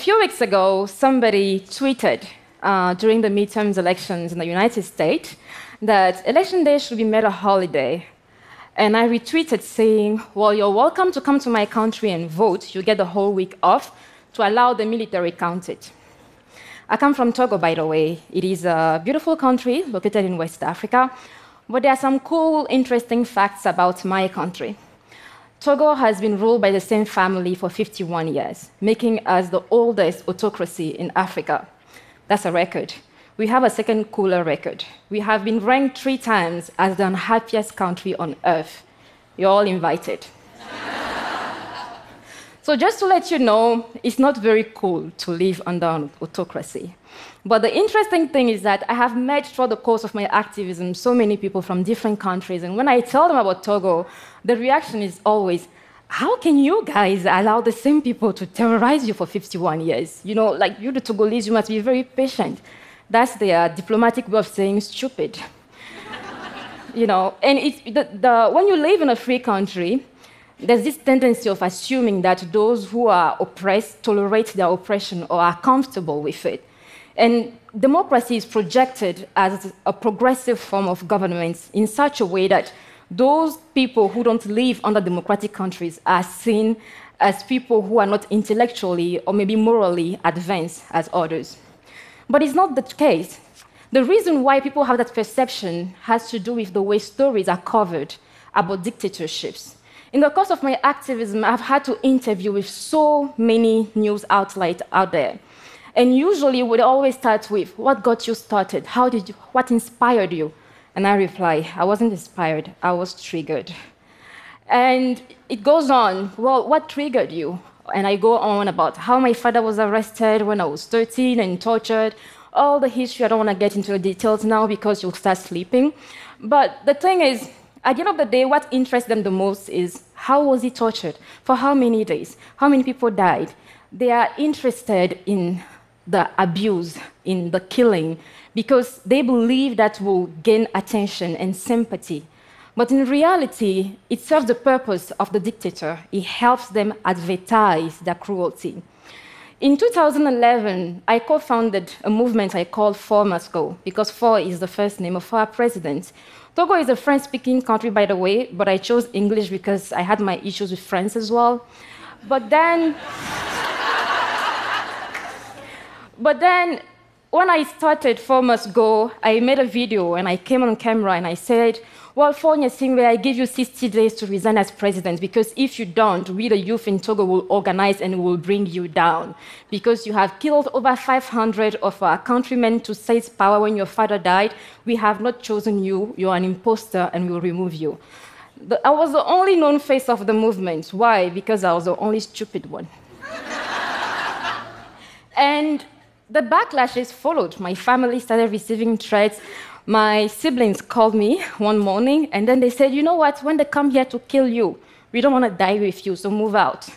few weeks ago, somebody tweeted uh, during the midterms elections in the United States that election day should be made a holiday. And I retweeted saying, Well, you're welcome to come to my country and vote. You get the whole week off to allow the military count it. I come from Togo, by the way. It is a beautiful country located in West Africa, but there are some cool, interesting facts about my country. Togo has been ruled by the same family for 51 years, making us the oldest autocracy in Africa. That's a record. We have a second cooler record. We have been ranked three times as the unhappiest country on earth. You're all invited. So, just to let you know, it's not very cool to live under autocracy. But the interesting thing is that I have met throughout the course of my activism so many people from different countries, and when I tell them about Togo, the reaction is always, how can you guys allow the same people to terrorize you for 51 years? You know, like you, the Togolese, you must be very patient. That's their diplomatic way of saying stupid. you know, and it's the, the, when you live in a free country, there's this tendency of assuming that those who are oppressed tolerate their oppression or are comfortable with it. And democracy is projected as a progressive form of government in such a way that those people who don't live under democratic countries are seen as people who are not intellectually or maybe morally advanced as others. But it's not the case. The reason why people have that perception has to do with the way stories are covered about dictatorships. In the course of my activism, I've had to interview with so many news outlets out there. And usually we always start with, what got you started? How did you, what inspired you? And I reply, I wasn't inspired, I was triggered. And it goes on, well, what triggered you? And I go on about how my father was arrested when I was 13 and tortured. All the history, I don't want to get into the details now because you'll start sleeping. But the thing is, at the end of the day, what interests them the most is how was he tortured? For how many days? How many people died? They are interested in the abuse, in the killing, because they believe that will gain attention and sympathy. But in reality, it serves the purpose of the dictator. It helps them advertise their cruelty. In 2011, I co founded a movement I called Faure Must Go, because Faure is the first name of our president. Togo is a French speaking country, by the way, but I chose English because I had my issues with France as well. But then. But then, when I started Faure Must Go, I made a video and I came on camera and I said, well, Faure Gnassingbé, I give you 60 days to resign as president because if you don't, we, the youth in Togo, will organize and will bring you down. Because you have killed over 500 of our countrymen to seize power when your father died. We have not chosen you. You're an imposter and we will remove you. The, I was the only known face of the movement. Why? Because I was the only stupid one. and the backlashes followed. My family started receiving threats. My siblings called me one morning and then they said, You know what? When they come here to kill you, we don't want to die with you, so move out.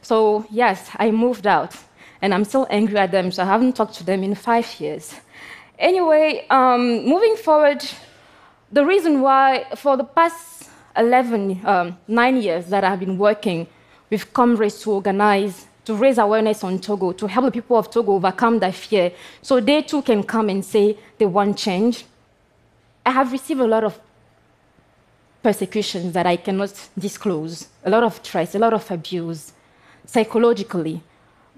So, yes, I moved out and I'm still angry at them, so I haven't talked to them in five years. Anyway, um, moving forward, the reason why, for the past 11, um, nine years that I've been working with comrades to organize to raise awareness on Togo, to help the people of Togo overcome their fear, so they too can come and say they want change. I have received a lot of persecutions that I cannot disclose, a lot of threats, a lot of abuse, psychologically.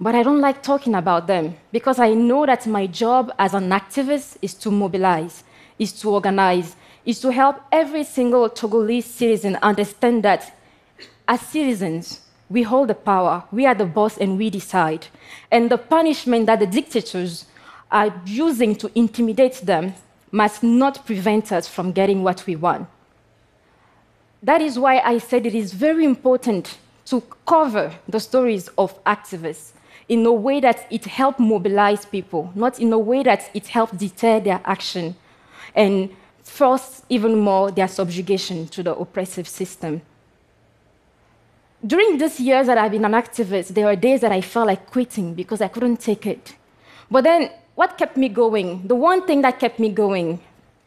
But I don't like talking about them because I know that my job as an activist is to mobilize, is to organize, is to help every single Togolese citizen understand that as citizens, we hold the power, we are the boss, and we decide. And the punishment that the dictators are using to intimidate them must not prevent us from getting what we want. That is why I said it is very important to cover the stories of activists in a way that it helps mobilize people, not in a way that it helps deter their action and force even more their subjugation to the oppressive system during these years that I've been an activist, there were days that I felt like quitting because I couldn't take it. But then, what kept me going? The one thing that kept me going,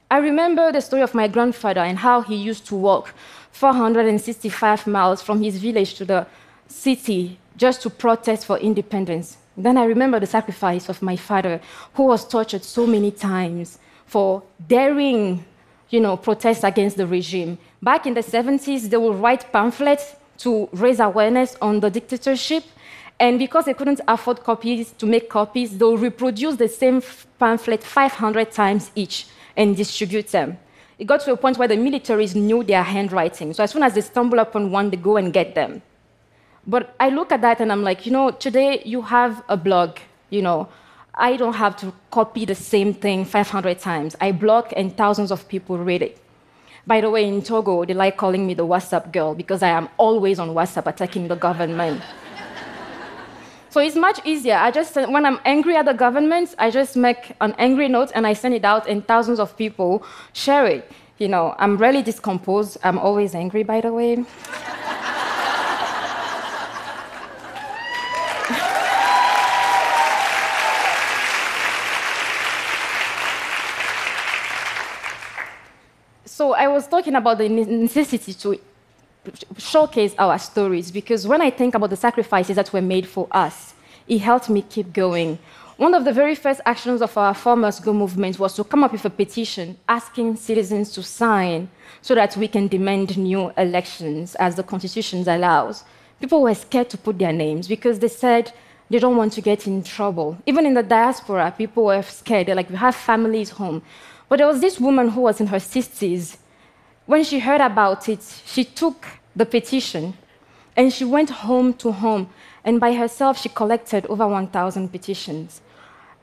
I remember the story of my grandfather and how he used to walk 465 miles from his village to the city just to protest for independence. Then I remember the sacrifice of my father, who was tortured so many times for daring, you know, protest against the regime. Back in the 70s, they would write pamphlets to raise awareness on the dictatorship. And because they couldn't afford copies to make copies, they'll reproduce the same pamphlet 500 times each and distribute them. It got to a point where the militaries knew their handwriting. So as soon as they stumble upon one, they go and get them. But I look at that and I'm like, you know, today you have a blog, you know, I don't have to copy the same thing 500 times. I blog and thousands of people read it. By the way, in Togo, they like calling me the WhatsApp girl because I am always on WhatsApp attacking the government. So it's much easier. I just, when I'm angry at the government, I just make an angry note and I send it out, and thousands of people share it. You know, I'm really discomposed. I'm always angry, by the way. So I was talking about the necessity to showcase our stories because when I think about the sacrifices that were made for us, it helped me keep going. One of the very first actions of our Faure Must Go movement was to come up with a petition asking citizens to sign so that we can demand new elections as the Constitution allows. People were scared to put their names because they said they don't want to get in trouble. Even in the diaspora, people were scared. They're like, we have families home. But there was this woman who was in her 60s. When she heard about it, she took the petition and she went home to home. And by herself, she collected over 1,000 petitions.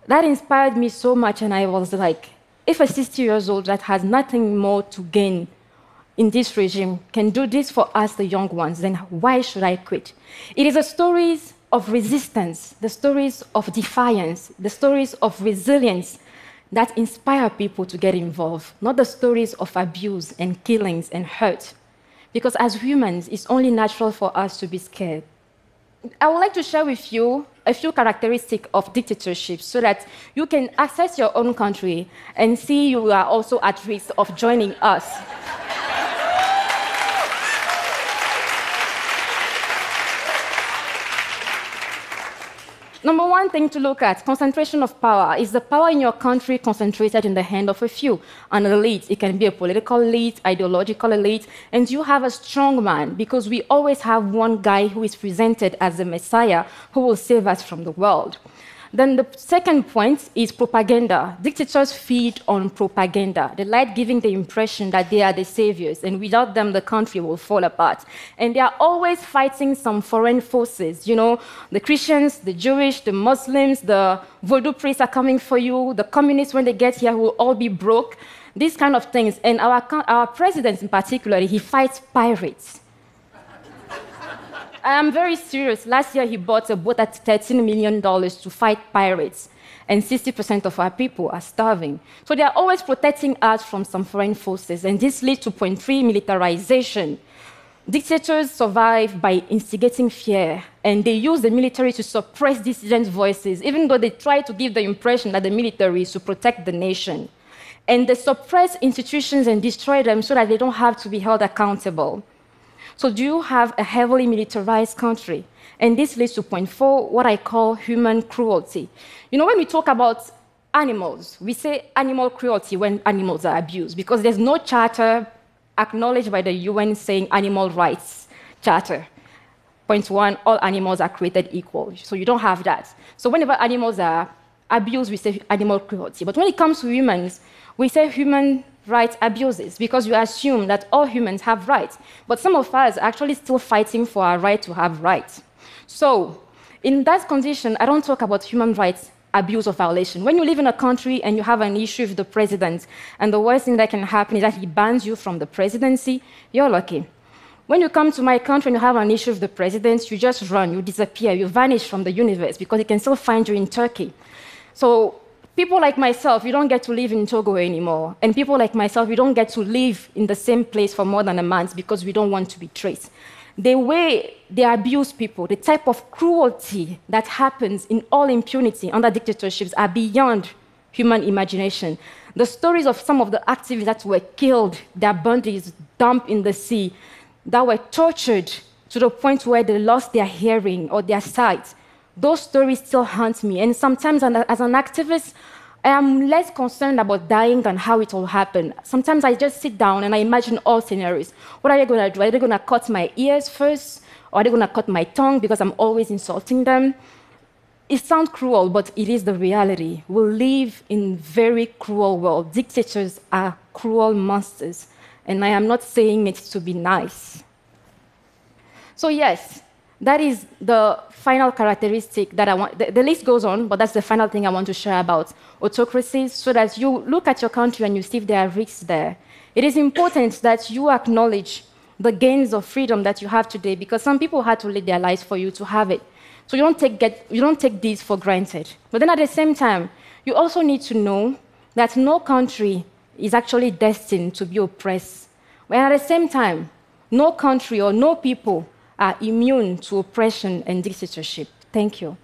That inspired me so much, and I was like, if a 60 years old that has nothing more to gain in this regime can do this for us, the young ones, then why should I quit? It is the stories of resistance, the stories of defiance, the stories of resilience that inspire people to get involved, not the stories of abuse and killings and hurt. Because as humans, it's only natural for us to be scared. I would like to share with you a few characteristics of dictatorships so that you can assess your own country and see you are also at risk of joining us. Number one thing to look at concentration of power is the power in your country concentrated in the hand of a few, an elite. It can be a political elite, ideological elite, and you have a strong man because we always have one guy who is presented as the Messiah who will save us from the world. Then the second point is propaganda. Dictators feed on propaganda. They like giving the impression that they are the saviors, and without them, the country will fall apart. And they are always fighting some foreign forces. You know, the Christians, the Jewish, the Muslims, the voodoo priests are coming for you. The communists, when they get here, will all be broke. These kind of things. And our, our president, in particular, he fights pirates. I am very serious. Last year, he bought a boat at $13 million to fight pirates, and 60% of our people are starving. So they are always protecting us from some foreign forces, and this leads to point three militarization. Dictators survive by instigating fear, and they use the military to suppress dissident voices, even though they try to give the impression that the military is to protect the nation. And they suppress institutions and destroy them so that they don't have to be held accountable. So, do you have a heavily militarized country? And this leads to point four, what I call human cruelty. You know, when we talk about animals, we say animal cruelty when animals are abused because there's no charter acknowledged by the UN saying animal rights charter. Point one, all animals are created equal. So you don't have that. So whenever animals are abused, we say animal cruelty. But when it comes to humans, we say human rights abuses because you assume that all humans have rights. But some of us are actually still fighting for our right to have rights. So, in that condition, I don't talk about human rights abuse or violation. When you live in a country and you have an issue with the president, and the worst thing that can happen is that he bans you from the presidency, you're lucky. When you come to my country and you have an issue with the president, you just run, you disappear, you vanish from the universe because he can still find you in Turkey. So people like myself, we don't get to live in Togo anymore. And people like myself, we don't get to live in the same place for more than a month because we don't want to be traced. The way they abuse people, the type of cruelty that happens in all impunity under dictatorships are beyond human imagination. The stories of some of the activists that were killed, their bodies dumped in the sea, that were tortured to the point where they lost their hearing or their sight, those stories still haunt me. And sometimes, as an activist, I am less concerned about dying than how it all happened. Sometimes I just sit down and I imagine all scenarios. What are they going to do? Are they going to cut my ears first? Or are they going to cut my tongue because I'm always insulting them? It sounds cruel, but it is the reality. We live in very cruel world. Dictators are cruel monsters. And I am not saying it to be nice. So yes, that is the final characteristic that I want. The, the, list goes on, but that's the final thing I want to share about autocracies so that you look at your country and you see if there are risks there. It is important that you acknowledge the gains of freedom that you have today because some people had to live their lives for you to have it. So you don't take, get, you don't take these for granted. But then at the same time, you also need to know that no country is actually destined to be oppressed. But at the same time, no country or no people are immune to oppression and dictatorship. Thank you. Thank you.